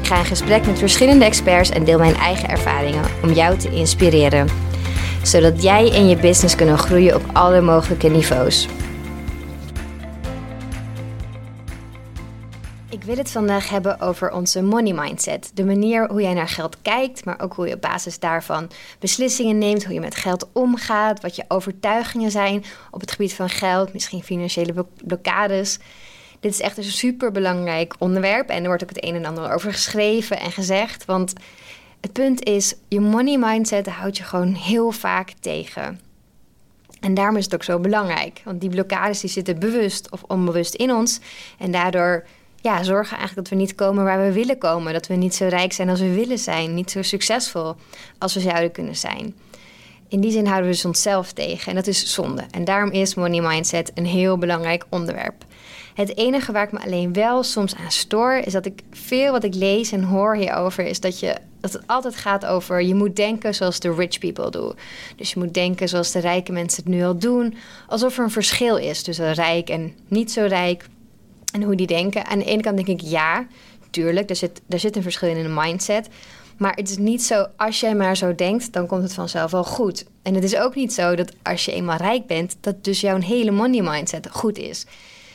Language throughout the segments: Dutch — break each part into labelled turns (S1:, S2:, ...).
S1: Ik ga in gesprek met verschillende experts en deel mijn eigen ervaringen om jou te inspireren. Zodat jij en je business kunnen groeien op alle mogelijke niveaus. Ik wil het vandaag hebben over onze money mindset. De manier hoe jij naar geld kijkt, maar ook hoe je op basis daarvan beslissingen neemt, hoe je met geld omgaat, wat je overtuigingen zijn op het gebied van geld, misschien financiële blokkades. Dit is echt een super belangrijk onderwerp en er wordt ook het een en ander over geschreven en gezegd. Want het punt is, je money mindset houdt je gewoon heel vaak tegen. En daarom is het ook zo belangrijk. Want die blokkades die zitten bewust of onbewust in ons. En daardoor ja, zorgen eigenlijk dat we niet komen waar we willen komen. Dat we niet zo rijk zijn als we willen zijn. Niet zo succesvol als we zouden kunnen zijn. In die zin houden we dus onszelf tegen. En dat is zonde. En daarom is money mindset een heel belangrijk onderwerp. Het enige waar ik me alleen wel soms aan stoor, is dat ik veel wat ik lees en hoor hierover, is dat, je, dat het altijd gaat over je moet denken zoals de rich people doen. Dus je moet denken zoals de rijke mensen het nu al doen. Alsof er een verschil is tussen rijk en niet zo rijk. En hoe die denken. Aan de ene kant denk ik ja, tuurlijk, er zit, er zit een verschil in een mindset. Maar het is niet zo, als jij maar zo denkt, dan komt het vanzelf wel goed. En het is ook niet zo dat als je eenmaal rijk bent, dat dus jouw hele money mindset goed is.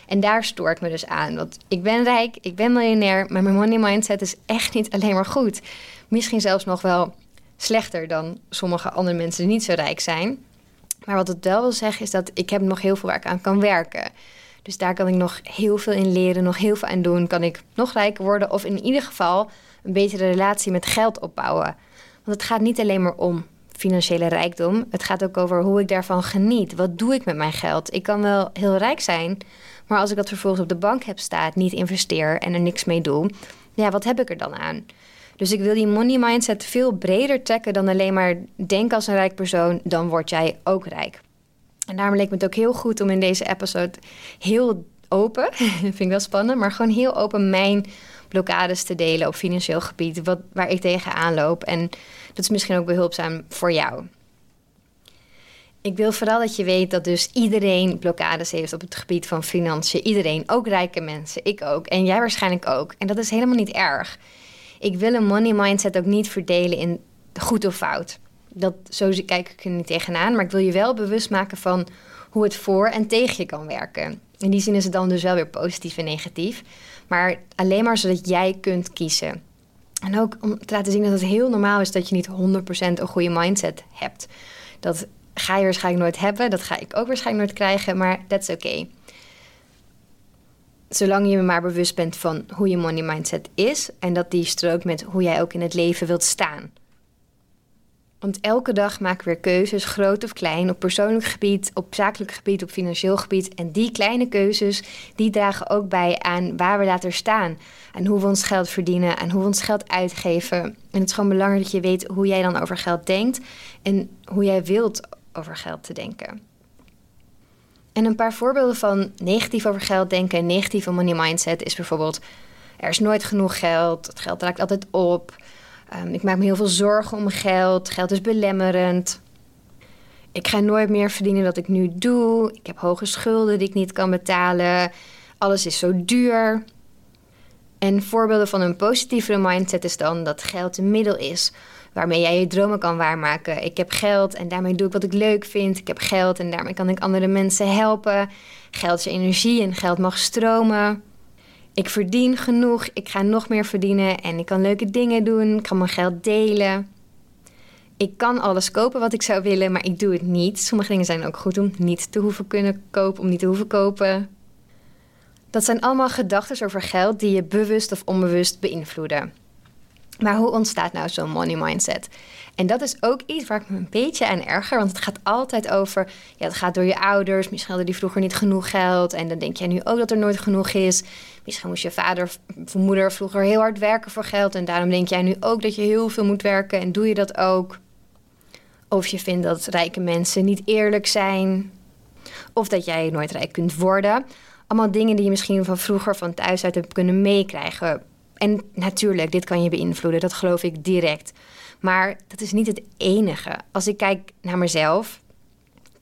S1: En daar stoor ik me dus aan. Want ik ben rijk, ik ben miljonair, maar mijn money mindset is echt niet alleen maar goed. Misschien zelfs nog wel slechter dan sommige andere mensen die niet zo rijk zijn. Maar wat het wel wil zeggen is dat ik heb nog heel veel waar ik aan kan werken. Dus daar kan ik nog heel veel in leren, nog heel veel aan doen. Kan ik nog rijker worden of in ieder geval een betere relatie met geld opbouwen. Want het gaat niet alleen maar om financiële rijkdom. Het gaat ook over hoe ik daarvan geniet. Wat doe ik met mijn geld? Ik kan wel heel rijk zijn, maar als ik dat vervolgens op de bank heb staan, niet investeer en er niks mee doe, ja, wat heb ik er dan aan? Dus ik wil die money mindset veel breder trekken dan alleen maar denk als een rijk persoon, dan word jij ook rijk. En daarom leek me het ook heel goed om in deze episode heel open, vind ik wel spannend, maar gewoon heel open mijn blokkades te delen op financieel gebied, wat, waar ik tegenaan loop. En dat is misschien ook behulpzaam voor jou. Ik wil vooral dat je weet dat dus iedereen blokkades heeft op het gebied van financiën. Iedereen, ook rijke mensen, ik ook. En jij waarschijnlijk ook. En dat is helemaal niet erg. Ik wil een money mindset ook niet verdelen in goed of fout. Dat, zo kijk ik er niet tegenaan. Maar ik wil je wel bewust maken van hoe het voor en tegen je kan werken. In die zin is het dan dus wel weer positief en negatief. Maar alleen maar zodat jij kunt kiezen. En ook om te laten zien dat het heel normaal is dat je niet 100% een goede mindset hebt. Dat ga je waarschijnlijk nooit hebben. Dat ga ik ook waarschijnlijk nooit krijgen, maar that's oké. Zolang je maar bewust bent van hoe je money mindset is en dat die strookt met hoe jij ook in het leven wilt staan. Want elke dag maken we keuzes, groot of klein, op persoonlijk gebied, op zakelijk gebied, op financieel gebied. En die kleine keuzes, die dragen ook bij aan waar we later staan. En hoe we ons geld verdienen en hoe we ons geld uitgeven. En het is gewoon belangrijk dat je weet hoe jij dan over geld denkt en hoe jij wilt over geld te denken. En een paar voorbeelden van negatief over geld denken en negatieve money mindset is bijvoorbeeld: er is nooit genoeg geld, het geld raakt altijd op. Ehm, ik maak me heel veel zorgen om geld, geld is belemmerend. Ik ga nooit meer verdienen wat ik nu doe. Ik heb hoge schulden die ik niet kan betalen. Alles is zo duur. En voorbeelden van een positievere mindset is dan dat geld een middel is waarmee jij je dromen kan waarmaken. Ik heb geld en daarmee doe ik wat ik leuk vind. Ik heb geld en daarmee kan ik andere mensen helpen. Geld is energie en geld mag stromen. Ik verdien genoeg, ik ga nog meer verdienen en ik kan leuke dingen doen. Ik kan mijn geld delen. Ik kan alles kopen wat ik zou willen, maar ik doe het niet. Sommige dingen zijn ook goed om niet te hoeven kunnen kopen, om niet te hoeven kopen. Dat zijn allemaal gedachten over geld die je bewust of onbewust beïnvloeden. Maar hoe ontstaat nou zo'n money mindset? En dat is ook iets waar ik me een beetje aan erger. Want het gaat altijd over. Ja, het gaat door je ouders. Misschien hadden die vroeger niet genoeg geld. En dan denk jij nu ook dat er nooit genoeg is. Misschien moest je vader of moeder vroeger heel hard werken voor geld. En daarom denk jij nu ook dat je heel veel moet werken. En doe je dat ook? Of je vindt dat rijke mensen niet eerlijk zijn. Of dat jij nooit rijk kunt worden. Allemaal dingen die je misschien van vroeger van thuis uit hebt kunnen meekrijgen. En natuurlijk, dit kan je beïnvloeden. Dat geloof ik direct. Maar dat is niet het enige. Als ik kijk naar mezelf.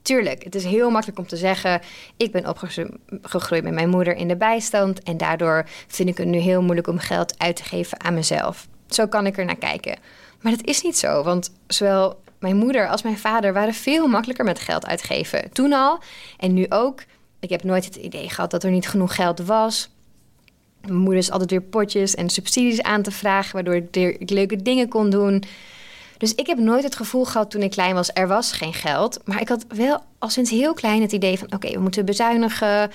S1: Tuurlijk, het is heel makkelijk om te zeggen: ik ben opgegroeid met mijn moeder in de bijstand en daardoor vind ik het nu heel moeilijk om geld uit te geven aan mezelf. Zo kan ik er naar kijken. Maar dat is niet zo, want zowel mijn moeder als mijn vader waren veel makkelijker met geld uitgeven. Toen al en nu ook. Ik heb nooit het idee gehad dat er niet genoeg geld was. Mijn moeder is altijd weer potjes en subsidies aan te vragen, waardoor ik leuke dingen kon doen. Dus ik heb nooit het gevoel gehad toen ik klein was, er was geen geld. Maar ik had wel al sinds heel klein het idee van, oké, we moeten bezuinigen.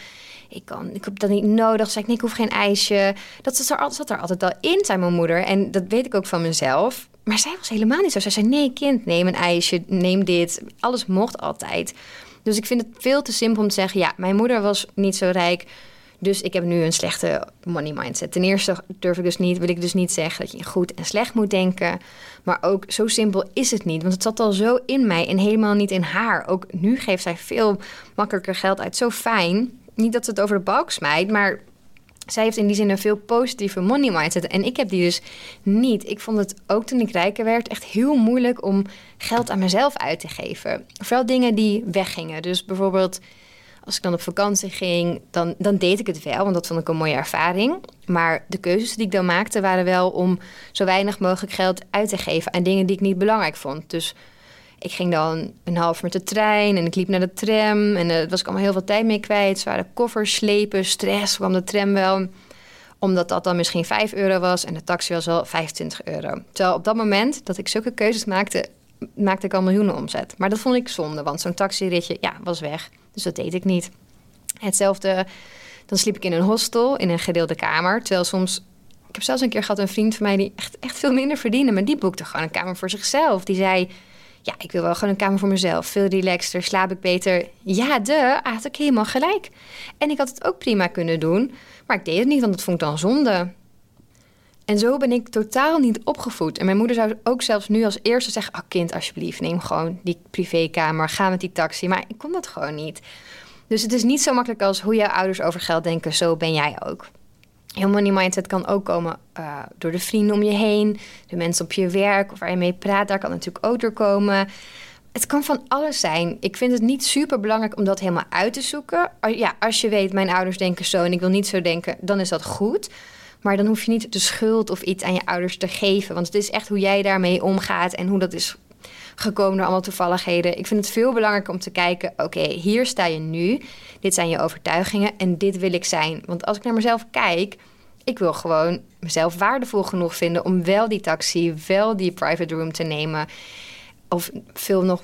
S1: Ik, kan, ik heb dat niet nodig. Zei ik, nee, ik hoef geen ijsje. Dat zat er, altijd al in, zei mijn moeder. En dat weet ik ook van mezelf. Maar zij was helemaal niet zo. Zij zei, nee kind, neem een ijsje, neem dit. Alles mocht altijd. Dus ik vind het veel te simpel om te zeggen, ja, mijn moeder was niet zo rijk. Dus ik heb nu een slechte money mindset. Ten eerste durf ik dus niet, wil ik dus niet zeggen dat je goed en slecht moet denken. Maar ook zo simpel is het niet. Want het zat al zo in mij en helemaal niet in haar. Ook nu geeft zij veel makkelijker geld uit. Zo fijn. Niet dat ze het over de balk smijt, maar zij heeft in die zin een veel positieve money mindset. En ik heb die dus niet. Ik vond het ook toen ik rijker werd echt heel moeilijk om geld aan mezelf uit te geven. Vooral dingen die weggingen. Dus bijvoorbeeld als ik dan op vakantie ging, dan, dan deed ik het wel, want dat vond ik een mooie ervaring. Maar de keuzes die ik dan maakte waren wel om zo weinig mogelijk geld uit te geven aan dingen die ik niet belangrijk vond. Dus ik ging dan een half met de trein en ik liep naar de tram en daar was ik allemaal heel veel tijd mee kwijt. Zware koffers slepen, stress kwam de tram wel omdat dat dan misschien 5 euro was en de taxi was wel 25 euro. Terwijl op dat moment dat ik zulke keuzes maakte, maakte ik al miljoenen omzet. Maar dat vond ik zonde, want zo'n taxiritje ja, was weg. Dus dat deed ik niet. Hetzelfde, dan sliep ik in een hostel, in een gedeelde kamer. Terwijl soms, ik heb zelfs een keer gehad een vriend van mij die echt, echt veel minder verdiende. Maar die boekte gewoon een kamer voor zichzelf. Die zei, ja, ik wil wel gewoon een kamer voor mezelf. Veel relaxter, slaap ik beter. Ja, de, had ik helemaal gelijk. En ik had het ook prima kunnen doen. Maar ik deed het niet, want dat vond ik dan zonde. En zo ben ik totaal niet opgevoed. En mijn moeder zou ook zelfs nu als eerste zeggen: Oh, kind, alsjeblieft, neem gewoon die privékamer, ga met die taxi. Maar ik kon dat gewoon niet. Dus het is niet zo makkelijk als hoe jouw ouders over geld denken, zo ben jij ook. Heel money mindset kan ook komen uh, door de vrienden om je heen, de mensen op je werk of waar je mee praat. Daar kan natuurlijk ook door komen. Het kan van alles zijn. Ik vind het niet super belangrijk om dat helemaal uit te zoeken. Ja, als je weet, mijn ouders denken zo en ik wil niet zo denken, dan is dat goed. Maar dan hoef je niet de schuld of iets aan je ouders te geven. Want het is echt hoe jij daarmee omgaat en hoe dat is gekomen door allemaal toevalligheden. Ik vind het veel belangrijker om te kijken: oké, hier sta je nu. Dit zijn je overtuigingen en dit wil ik zijn. Want als ik naar mezelf kijk, ik wil gewoon mezelf waardevol genoeg vinden om wel die taxi, wel die private room te nemen. Of veel nog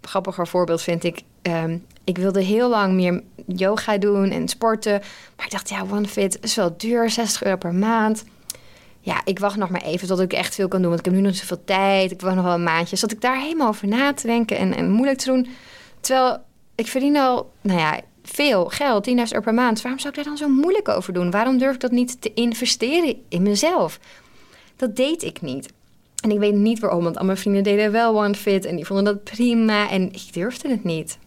S1: grappiger voorbeeld vind ik. Ehm, ik wilde heel lang meer yoga doen en sporten. Maar ik dacht, ja, OneFit is wel duur, 60 euro per maand. Ja, ik wacht nog maar even tot ik echt veel kan doen. Want ik heb nu nog zoveel tijd. Ik wacht nog wel een maandje. Zat ik daar helemaal over na te denken en, en moeilijk te doen. Terwijl ik verdien al, nou ja, veel geld, 10.000 euro per maand. Waarom zou ik daar dan zo moeilijk over doen? Waarom durf ik dat niet te investeren in mezelf? Dat deed ik niet. En ik weet niet waarom, want al mijn vrienden deden wel OneFit en die vonden dat prima en ik durfde het niet.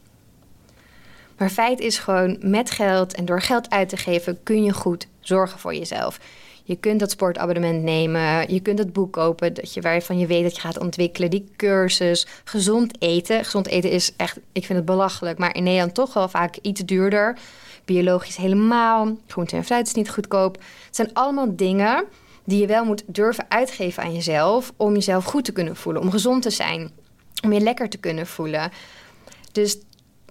S1: Maar feit is gewoon, met geld en door geld uit te geven kun je goed zorgen voor jezelf. Je kunt dat sportabonnement nemen, je kunt het boek kopen dat je, waarvan je weet dat je gaat ontwikkelen, die cursus, gezond eten. Gezond eten is echt, ik vind het belachelijk, maar in Nederland toch wel vaak iets duurder. Biologisch helemaal, groente en fruit is niet goedkoop. Het zijn allemaal dingen die je wel moet durven uitgeven aan jezelf om jezelf goed te kunnen voelen, om gezond te zijn, om je lekker te kunnen voelen. Dus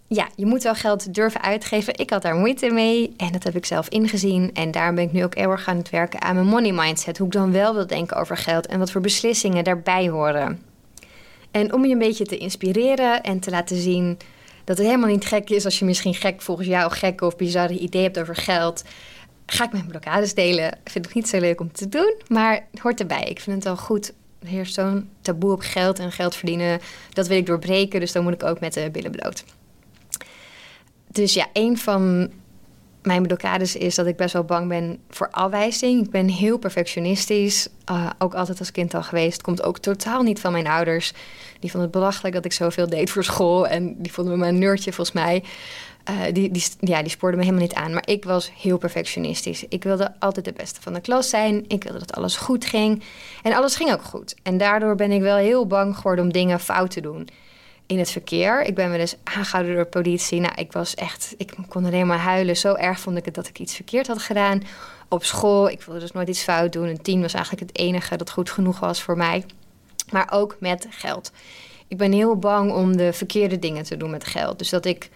S1: ja, je moet wel geld durven uitgeven. Ik had daar moeite mee en dat heb ik zelf ingezien. En daarom ben ik nu ook heel erg aan het werken aan mijn money mindset. Hoe ik dan wel wil denken over geld en wat voor beslissingen daarbij horen. En om je een beetje te inspireren en te laten zien dat het helemaal niet gek is als je misschien gek volgens jou gek of bizarre ideeën hebt over geld. ga ik mijn blokkades delen. Vind ik niet zo leuk om te doen, maar het hoort erbij. Ik vind het wel goed. Er heerst zo'n taboe op geld en geld verdienen. Dat wil ik doorbreken, dus dan moet ik ook met de billen bloot. Dus ja, een van mijn blokkades is dat ik best wel bang ben voor afwijzing. Ik ben heel perfectionistisch, uh, ook altijd als kind al geweest. Komt ook totaal niet van mijn ouders. Die vonden het belachelijk dat ik zoveel deed voor school. En die vonden me een nerdje volgens mij. Uh, die, die, ja, die spoorden me helemaal niet aan. Maar ik was heel perfectionistisch. Ik wilde altijd de beste van de klas zijn. Ik wilde dat alles goed ging. En alles ging ook goed. En daardoor ben ik wel heel bang geworden om dingen fout te doen in het verkeer. Ik ben wel eens aangehouden door politie. Nou, ik was echt, ik kon alleen maar huilen. Zo erg vond ik het dat ik iets verkeerd had gedaan. Op school, ik wilde dus nooit iets fout doen. Een tien was eigenlijk het enige dat goed genoeg was voor mij. Maar ook met geld. Ik ben heel bang om de verkeerde dingen te doen met geld. Dus dat ik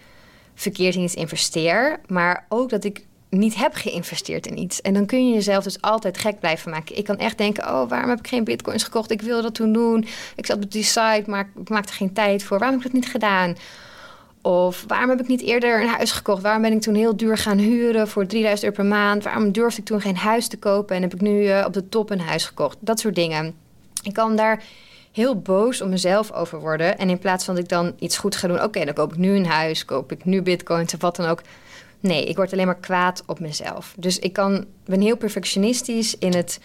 S1: verkeerd in iets investeer, maar ook dat ik niet heb geïnvesteerd in iets. En dan kun je jezelf dus altijd gek blijven maken. Ik kan echt denken, oh, waarom heb ik geen bitcoins gekocht? Ik wilde dat toen doen. Ik zat op die site, maar ik maakte geen tijd voor. Waarom heb ik dat niet gedaan? Of waarom heb ik niet eerder een huis gekocht? Waarom ben ik toen heel duur gaan huren voor 3000 euro per maand? Waarom durfde ik toen geen huis te kopen en heb ik nu uh, op de top een huis gekocht? Dat soort dingen. Ik kan daar heel boos om mezelf over worden. En in plaats van dat ik dan iets goed ga doen, oké, dan koop ik nu een huis, koop ik nu bitcoins of wat dan ook Nee, ik word alleen maar kwaad op mezelf. Dus ik kan, ben heel perfectionistisch in het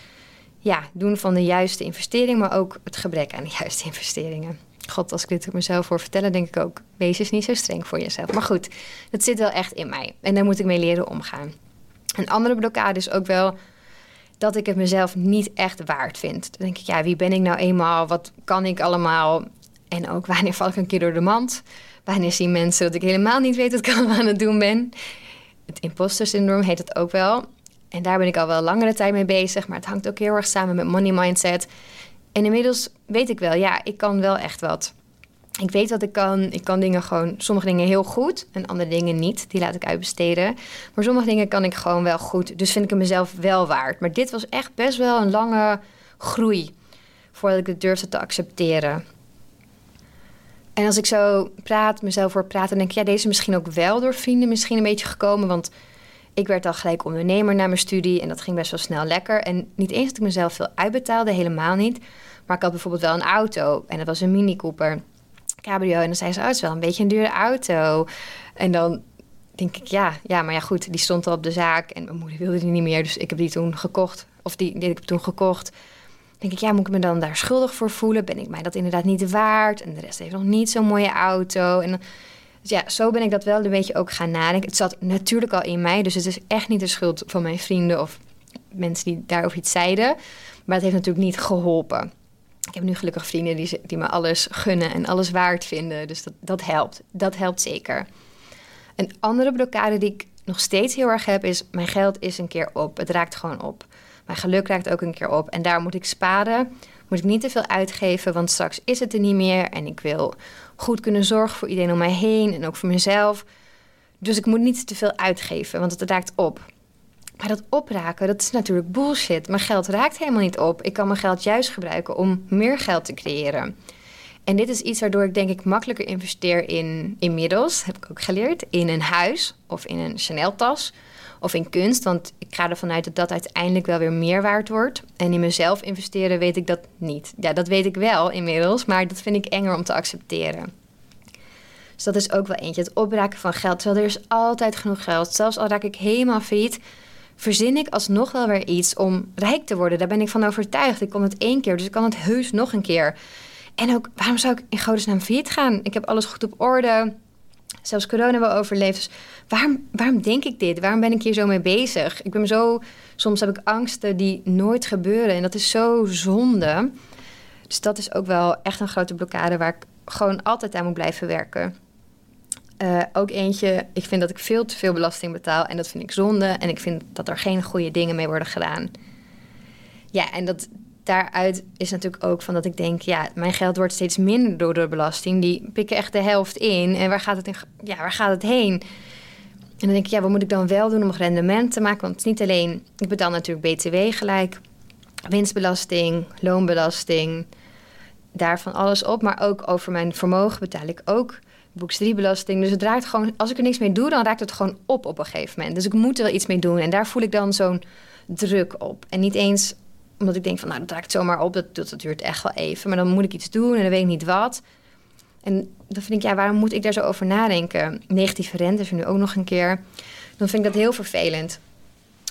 S1: ja, doen van de juiste investering, maar ook het gebrek aan de juiste investeringen. God, als ik dit op mezelf voor vertellen, denk ik ook: wees eens niet zo streng voor jezelf. Maar goed, dat zit wel echt in mij en daar moet ik mee leren omgaan. Een andere blokkade is ook wel dat ik het mezelf niet echt waard vind. Dan denk ik: ja, wie ben ik nou eenmaal? Wat kan ik allemaal? En ook wanneer val ik een keer door de mand? Wanneer zien mensen dat ik helemaal niet weet wat ik allemaal aan het doen ben? Het imposter syndroom heet het ook wel. En daar ben ik al wel langere tijd mee bezig. Maar het hangt ook heel erg samen met money mindset. En inmiddels weet ik wel, ja, ik kan wel echt wat. Ik weet wat ik kan. Ik kan dingen gewoon, sommige dingen heel goed en andere dingen niet. Die laat ik uitbesteden. Maar sommige dingen kan ik gewoon wel goed. Dus vind ik het mezelf wel waard. Maar dit was echt best wel een lange groei voordat ik het durfde te accepteren. En als ik zo praat, mezelf voor praten, denk ik, ja, deze is misschien ook wel door vrienden misschien een beetje gekomen. Want ik werd al gelijk ondernemer na mijn studie en dat ging best wel snel lekker. En niet eens dat ik mezelf veel uitbetaalde, helemaal niet. Maar ik had bijvoorbeeld wel een auto en dat was een Mini Cooper cabrio. En dan zei ze, oh, het is wel een beetje een dure auto. En dan denk ik, ja, ja, maar ja, goed, die stond al op de zaak en mijn moeder wilde die niet meer. Dus ik heb die toen gekocht, of die, die heb ik toen gekocht denk ik, ja, moet ik me dan daar schuldig voor voelen? Ben ik mij dat inderdaad niet waard? En de rest heeft nog niet zo'n mooie auto. En dus ja, zo ben ik dat wel een beetje ook gaan nadenken. Het zat natuurlijk al in mij, dus het is echt niet de schuld van mijn vrienden of mensen die daarover iets zeiden. Maar het heeft natuurlijk niet geholpen. Ik heb nu gelukkig vrienden die, die me alles gunnen en alles waard vinden. Dus dat, dat helpt. Dat helpt zeker. Een andere blokkade die ik nog steeds heel erg heb is: mijn geld is een keer op. Het raakt gewoon op. Mijn geluk raakt ook een keer op. En daar moet ik sparen. Moet ik niet te veel uitgeven, want straks is het er niet meer. En ik wil goed kunnen zorgen voor iedereen om mij heen en ook voor mezelf. Dus ik moet niet te veel uitgeven, want het raakt op. Maar dat opraken, dat is natuurlijk bullshit. Mijn geld raakt helemaal niet op. Ik kan mijn geld juist gebruiken om meer geld te creëren. En dit is iets waardoor ik denk ik makkelijker investeer in inmiddels, heb ik ook geleerd, in een huis of in een Chanel-tas of in kunst. Want ik ga ervan uit dat dat uiteindelijk wel weer meer waard wordt. En in mezelf investeren weet ik dat niet. Ja, dat weet ik wel inmiddels, maar dat vind ik enger om te accepteren. Dus dat is ook wel eentje. Het opraken van geld. Terwijl er is altijd genoeg geld. Zelfs al raak ik helemaal failliet, verzin ik alsnog wel weer iets om rijk te worden. Daar ben ik van overtuigd. Ik kon het één keer, dus ik kan het heus nog een keer. En ook, waarom zou ik in godesnaam failliet gaan? Ik heb alles goed op orde zelfs corona wel overleefd. Dus waarom, waarom denk ik dit? Waarom ben ik hier zo mee bezig? Ik ben zo, soms heb ik angsten die nooit gebeuren. En dat is zo zonde. Dus dat is ook wel echt een grote blokkade waar ik gewoon altijd aan moet blijven werken. Uh, ook eentje, ik vind dat ik veel te veel belasting betaal en dat vind ik zonde. En ik vind dat er geen goede dingen mee worden gedaan. Ja, en dat, daaruit is natuurlijk ook van dat ik denk, ja, mijn geld wordt steeds minder door de belasting. Die pikken echt de helft in. En waar gaat het, in, ja, waar gaat het heen? En dan denk ik, ja, wat moet ik dan wel doen om rendement te maken? Want het is niet alleen, ik betaal natuurlijk BTW gelijk, winstbelasting, loonbelasting, daarvan alles op. Maar ook over mijn vermogen betaal ik ook boeks 3 belasting. Dus het raakt gewoon, als ik er niks mee doe, dan raakt het gewoon op op een gegeven moment. Dus ik moet er wel iets mee doen. En daar voel ik dan zo'n druk op. En niet eens omdat ik denk van, nou, dat raakt zomaar op. Dat, dat, duurt echt wel even. Maar dan moet ik iets doen en dan weet ik niet wat. En dan vind ik, ja, waarom moet ik daar zo over nadenken? Negatieve rente is er nu ook nog een keer. Dan vind ik dat heel vervelend.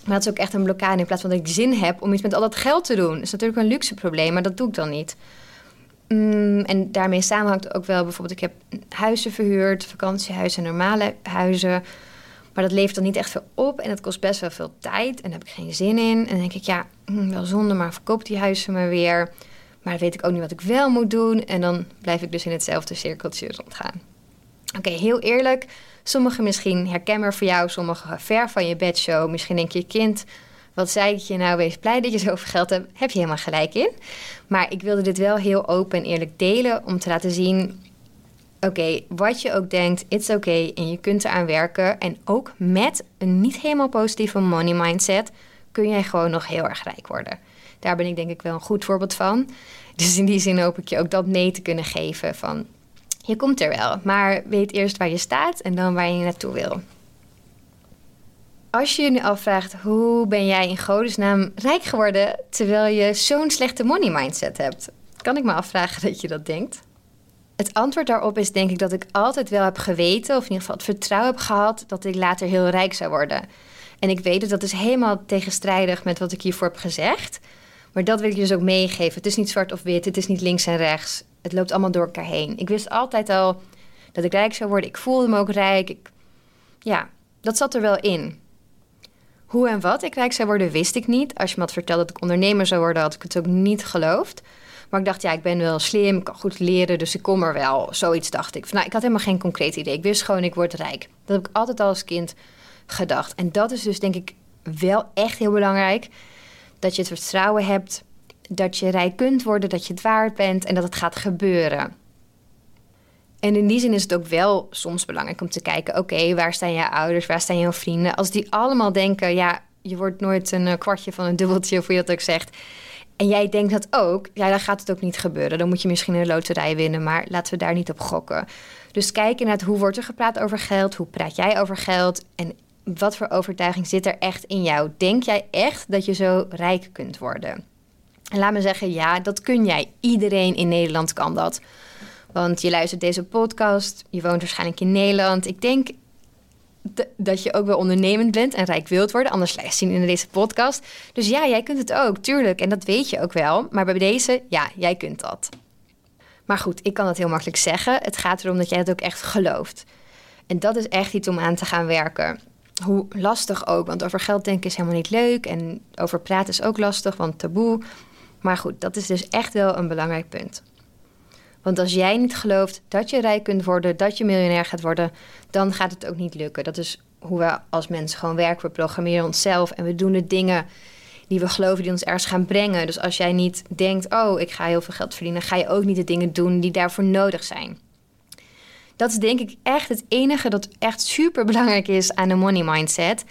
S1: Maar dat is ook echt een blokkade in plaats van dat ik zin heb om iets met al dat geld te doen. Dat is natuurlijk een luxe probleem, maar dat doe ik dan niet. Mm, en daarmee samenhangt ook wel bijvoorbeeld, ik heb huizen verhuurd, vakantiehuizen, normale huizen. Maar dat levert dan niet echt veel op en dat kost best wel veel tijd. En daar heb ik geen zin in. En dan denk ik, ja, mm, wel zonde, maar verkoop die huizen maar weer. Maar weet ik ook niet wat ik wel moet doen. En dan blijf ik dus in hetzelfde cirkeltje rondgaan. Oké, heel eerlijk. Sommige misschien herkenbaar voor jou, sommige ver van je bedshow. Misschien denk je, kind, wat zei ik je nou? Wees blij dat je zoveel geld hebt. Heb je helemaal gelijk in. Maar ik wilde dit wel heel open en eerlijk delen om te laten zien... Oké, wat je ook denkt, it's oké okay, en je kunt eraan werken. En ook met een niet helemaal positieve money mindset kun jij gewoon nog heel erg rijk worden. Daar ben ik denk ik wel een goed voorbeeld van. Dus in die zin hoop ik je ook dat mee te kunnen geven van je komt er wel, maar weet eerst waar je staat en dan waar je naartoe wil. Als je je nu afvraagt hoe ben jij in godesnaam rijk geworden terwijl je zo'n slechte money mindset hebt, kan ik me afvragen dat je dat denkt. Het antwoord daarop is denk ik dat ik altijd wel heb geweten, of in ieder geval het vertrouwen heb gehad, dat ik later heel rijk zou worden. En ik weet het, dat is helemaal tegenstrijdig met wat ik hiervoor heb gezegd. Maar dat wil ik dus ook meegeven. Het is niet zwart of wit, het is niet links en rechts. Het loopt allemaal door elkaar heen. Ik wist altijd al dat ik rijk zou worden. Ik voelde me ook rijk. Ik, ja, dat zat er wel in. Hoe en wat ik rijk zou worden, wist ik niet. Als je me had verteld dat ik ondernemer zou worden, had ik het ook niet geloofd. Maar ik dacht, ja, ik ben wel slim, ik kan goed leren, dus ik kom er wel. Zoiets dacht ik. Nou, ik had helemaal geen concreet idee. Ik wist gewoon, ik word rijk. Dat heb ik altijd al als kind gedacht. En dat is dus denk ik wel echt heel belangrijk. Dat je het vertrouwen hebt dat je rijk kunt worden, dat je het waard bent en dat het gaat gebeuren. En in die zin is het ook wel soms belangrijk om te kijken: oké, waar staan je ouders, waar staan jouw vrienden? Als die allemaal denken: ja, je wordt nooit een eh, kwartje van een dubbeltje, of hoe je dat ook zegt. En jij denkt dat ook, ja, dan gaat het ook niet gebeuren. Dan moet je misschien een loterij winnen, maar laten we daar niet op gokken. Dus kijken naar hoe wordt er gepraat over geld, hoe praat jij over geld en wat voor overtuiging zit er echt in jou? Denk jij echt dat je zo rijk kunt worden? En laat me zeggen, ja, dat kun jij. Iedereen in Nederland kan dat. Want je luistert deze podcast, je woont waarschijnlijk in Nederland. Ik denk dat je ook wel ondernemend bent en rijk wilt worden. Anders luister je in deze podcast. Dus ja, jij kunt het ook, tuurlijk. En dat weet je ook wel. Maar bij deze, ja, jij kunt dat. Maar goed, ik kan dat heel makkelijk zeggen. Het gaat erom dat jij het ook echt gelooft. En dat is echt iets om aan te gaan werken. Hoe lastig ook, want over geld denken is helemaal niet leuk. En over praten is ook lastig, want taboe. Maar goed, dat is dus echt wel een belangrijk punt. Want als jij niet gelooft dat je rijk kunt worden, dat je miljonair gaat worden, dan gaat het ook niet lukken. Dat is hoe we als mensen gewoon werken. We programmeren onszelf en we doen de dingen die we geloven die ons ergens gaan brengen. Dus als jij niet denkt, oh, ik ga heel veel geld verdienen, ga je ook niet de dingen doen die daarvoor nodig zijn. Dat is denk ik echt het enige dat echt super belangrijk is aan de money mindset.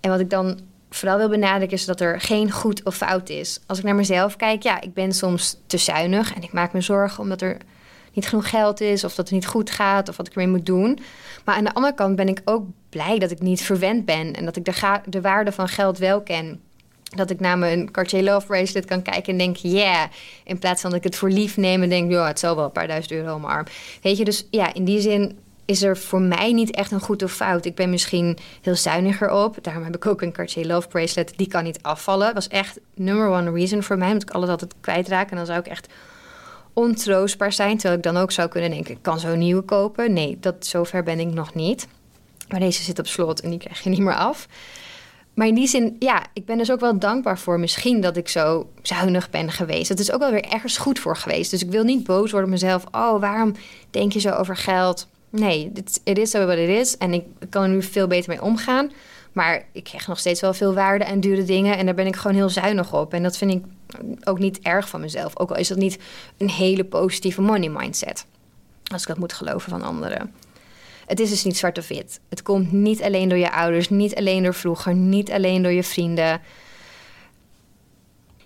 S1: En wat ik dan vooral wil benadrukken is dat er geen goed of fout is. Als ik naar mezelf kijk, ja, ik ben soms te zuinig en ik maak me zorgen omdat er niet genoeg geld is of dat het niet goed gaat of wat ik ermee moet doen. Maar aan de andere kant ben ik ook blij dat ik niet verwend ben en dat ik de, de waarde van geld wel ken. Dat ik naar mijn Cartier Love Bracelet kan kijken en denk, yeah. In plaats van dat ik het voor lief neem en denk, ja, het zal wel een paar duizend euro mijn arm. Weet je, dus ja, in die zin is er voor mij niet echt een goed of fout. Ik ben misschien heel zuiniger op. Daarom heb ik ook een Cartier Love Bracelet. Die kan niet afvallen. Dat was echt number one reason voor mij. Omdat ik alles altijd kwijtraak. En dan zou ik echt ontroostbaar zijn. Terwijl ik dan ook zou kunnen denken, ik kan zo'n nieuwe kopen. Nee, dat, zover ben ik nog niet. Maar deze zit op slot en die krijg je niet meer af. Maar in die zin, ja, ik ben dus ook wel dankbaar voor misschien dat ik zo zuinig ben geweest. Het is ook wel weer ergens goed voor geweest. Dus ik wil niet boos worden op mezelf. Oh, waarom denk je zo over geld? Nee, het is zo wat het is. En ik kan er nu veel beter mee omgaan. Maar ik krijg nog steeds wel veel waarde en dure dingen. En daar ben ik gewoon heel zuinig op. En dat vind ik ook niet erg van mezelf. Ook al is dat niet een hele positieve money mindset. Als ik dat moet geloven van anderen. Het is dus niet zwart of wit. Het komt niet alleen door je ouders, niet alleen door vroeger, niet alleen door je vrienden.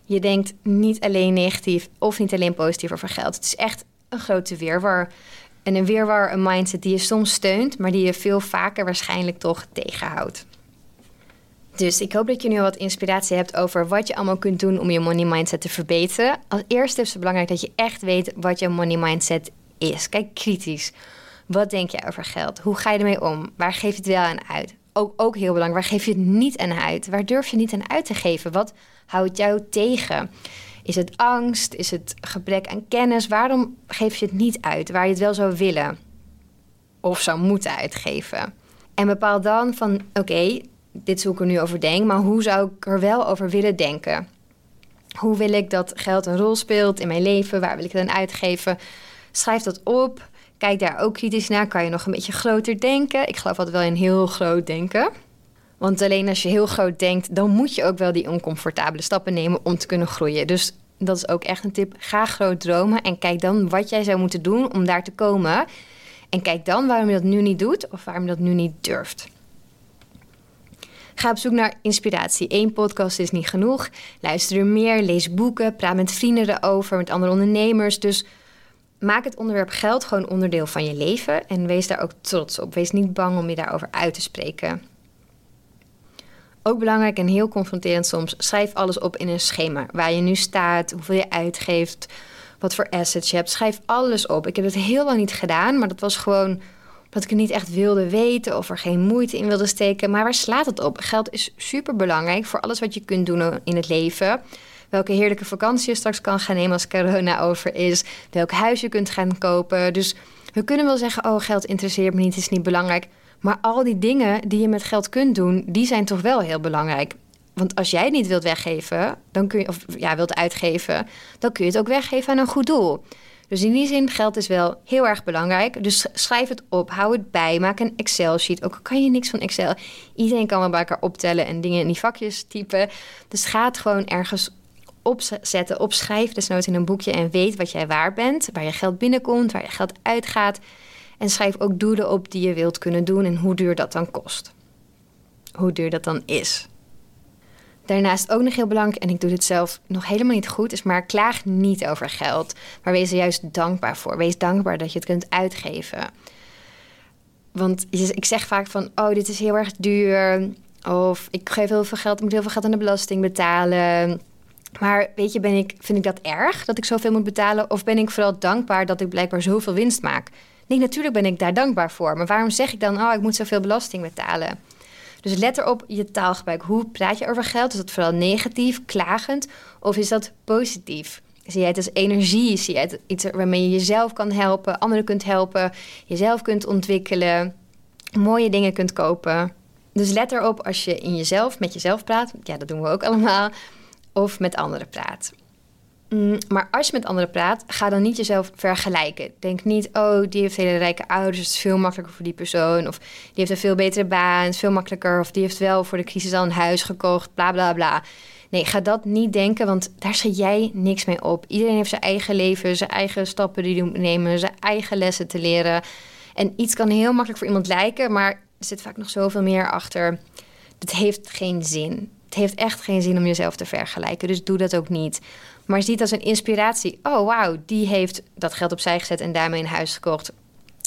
S1: Je denkt niet alleen negatief of niet alleen positief over geld. Het is echt een grote weerwar. En een weerwar, een mindset die je soms steunt, maar die je veel vaker waarschijnlijk toch tegenhoudt. Dus ik hoop dat je nu wat inspiratie hebt over wat je allemaal kunt doen om je money mindset te verbeteren. Als eerste is het belangrijk dat je echt weet wat je money mindset is. Kijk kritisch. Wat denk je over geld? Hoe ga je ermee om? Waar geef je het wel aan uit? Ook, ook heel belangrijk, waar geef je het niet aan uit? Waar durf je niet aan uit te geven? Wat houdt jou tegen? Is het angst? Is het gebrek aan kennis? Waarom geef je het niet uit waar je het wel zou willen of zou moeten uitgeven? En bepaal dan van oké, dit is hoe ik er nu over denk, maar hoe zou ik er wel over willen denken? Hoe wil ik dat geld een rol speelt in mijn leven? Waar wil ik het aan uitgeven? Schrijf dat op. Kijk daar ook kritisch naar. Kan je nog een beetje groter denken? Ik geloof altijd wel in heel groot denken. Want alleen als je heel groot denkt, dan moet je ook wel die oncomfortabele stappen nemen om te kunnen groeien. Dus dat is ook echt een tip. Ga groot dromen en kijk dan wat jij zou moeten doen om daar te komen. En kijk dan waarom je dat nu niet doet of waarom je dat nu niet durft. Ga op zoek naar inspiratie. Eén podcast is niet genoeg. Luister er meer, lees boeken, praat met vrienden erover, met andere ondernemers. Dus maak het onderwerp geld gewoon onderdeel van je leven en wees daar ook trots op. Wees niet bang om je daarover uit te spreken. Ook belangrijk en heel confronterend soms, schrijf alles op in een schema. Waar je nu staat, hoeveel je uitgeeft, wat voor assets je hebt. Schrijf alles op. Ik heb het heel lang niet gedaan, maar dat was gewoon dat ik het niet echt wilde weten of er geen moeite in wilde steken. Maar waar slaat het op? Geld is super belangrijk voor alles wat je kunt doen in het leven. Welke heerlijke vakantie je straks kan gaan nemen als corona over is. Welk huis je kunt gaan kopen. Dus we kunnen wel zeggen: Oh, geld interesseert me niet, is niet belangrijk. Maar al die dingen die je met geld kunt doen, die zijn toch wel heel belangrijk. Want als jij het niet wilt weggeven, dan kun je, of ja, wilt uitgeven, dan kun je het ook weggeven aan een goed doel. Dus in die zin, geld is wel heel erg belangrijk. Dus schrijf het op, hou het bij, maak een Excel-sheet. Ook kan je niks van Excel. Iedereen kan wel bij elkaar optellen en dingen in die vakjes typen. Dus ga het gewoon ergens opzetten, opschrijf, desnoods in een boekje en weet wat jij waar bent, waar je geld binnenkomt, waar je geld uitgaat. En schrijf ook doelen op die je wilt kunnen doen en hoe duur dat dan kost. Hoe duur dat dan is. Daarnaast ook nog heel belangrijk, en ik doe dit zelf nog helemaal niet goed, is maar klaag niet over geld. Maar wees er juist dankbaar voor. Wees dankbaar dat je het kunt uitgeven. Want ik zeg vaak van, oh, dit is heel erg duur. Of ik geef heel veel geld, ik moet heel veel geld aan de belasting betalen. Maar weet je, ben ik, vind ik dat erg dat ik zoveel moet betalen? Of ben ik vooral dankbaar dat ik blijkbaar zoveel winst maak? Nee, natuurlijk ben ik daar dankbaar voor. Maar waarom zeg ik dan, oh, ik moet zoveel belasting betalen? Dus let erop je taalgebruik. Hoe praat je over geld? Is dat vooral negatief, klagend? Of is dat positief? Zie jij het als energie? Zie jij het iets waarmee je jezelf kan helpen, anderen kunt helpen, jezelf kunt ontwikkelen, mooie dingen kunt kopen? Dus let erop als je in jezelf, met jezelf praat. Ja, dat doen we ook allemaal. Of met anderen praat. Mm, maar als je met anderen praat, ga dan niet jezelf vergelijken. Denk niet, oh, die heeft hele rijke ouders, het is veel makkelijker voor die persoon. Of die heeft een veel betere baan, is veel makkelijker. Of die heeft wel voor de crisis al een huis gekocht, bla bla bla. Nee, ga dat niet denken, want daar zet jij niks mee op. Iedereen heeft zijn eigen leven, zijn eigen stappen die hij moet nemen, zijn eigen lessen te leren. En iets kan heel makkelijk voor iemand lijken, maar er zit vaak nog zoveel meer achter. Het heeft geen zin. Het heeft echt geen zin om jezelf te vergelijken, dus doe dat ook niet. Maar ziet als een inspiratie. Oh, wauw, die heeft dat geld opzij gezet en daarmee een huis gekocht.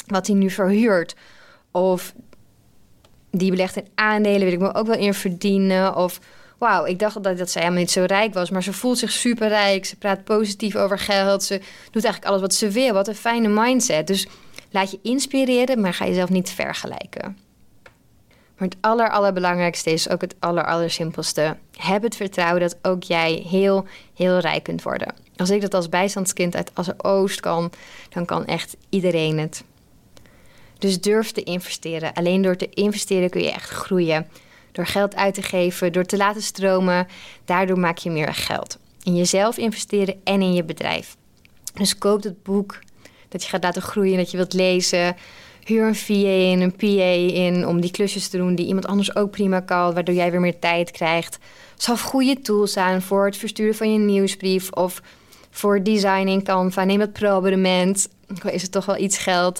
S1: Wat hij nu verhuurt. Of die belegt in aandelen, wil ik me ook wel in verdienen. Of wauw, ik dacht dat, dat zij helemaal niet zo rijk was. Maar ze voelt zich super rijk. Ze praat positief over geld. Ze doet eigenlijk alles wat ze wil. Wat een fijne mindset. Dus laat je inspireren, maar ga jezelf niet vergelijken. Maar het aller, allerbelangrijkste is ook het aller, aller simpelste. Heb het vertrouwen dat ook jij heel, heel rijk kunt worden. Als ik dat als bijstandskind uit als Oost kan, dan kan echt iedereen het. Dus durf te investeren. Alleen door te investeren kun je echt groeien. Door geld uit te geven, door te laten stromen, daardoor maak je meer geld. In jezelf investeren en in je bedrijf. Dus koop het boek dat je gaat laten groeien, dat je wilt lezen huur een VA in, een PA in om die klusjes te doen die iemand anders ook prima kan, waardoor jij weer meer tijd krijgt. Zal goede tools aan voor het versturen van je nieuwsbrief of voor design in Canva. Neem dat pro-abonnement, is het toch wel iets geld.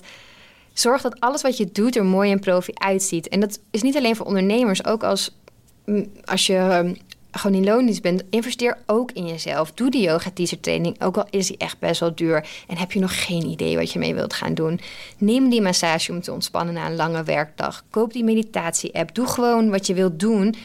S1: Zorg dat alles wat je doet er mooi en profi uitziet. En dat is niet alleen voor ondernemers, ook als, mm, als je gewoon in loondienst bent, investeer ook in jezelf. Doe die yoga teacher training, ook al is die echt best wel duur. En heb je nog geen idee wat je mee wilt gaan doen. Neem die massage om te ontspannen na een lange werkdag. Koop die meditatie-app. Doe gewoon wat je wilt doen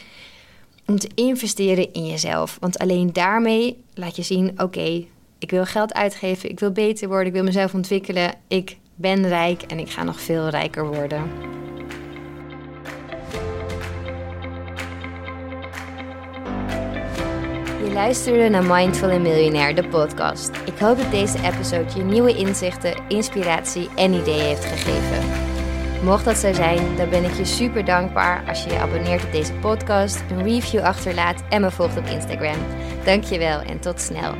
S1: om te investeren in jezelf. Want alleen daarmee laat je zien: oké, ik wil geld uitgeven, ik wil beter worden, ik wil mezelf ontwikkelen, ik ben rijk en ik ga nog veel rijker worden. Je luisterde naar Mindful en Miljonair, de podcast. Ik hoop dat deze episode je nieuwe inzichten, inspiratie en ideeën heeft gegeven. Mocht dat zo zijn, dan ben ik je super dankbaar als je je abonneert op deze podcast, een review achterlaat en me volgt op Instagram. Dankjewel en tot snel.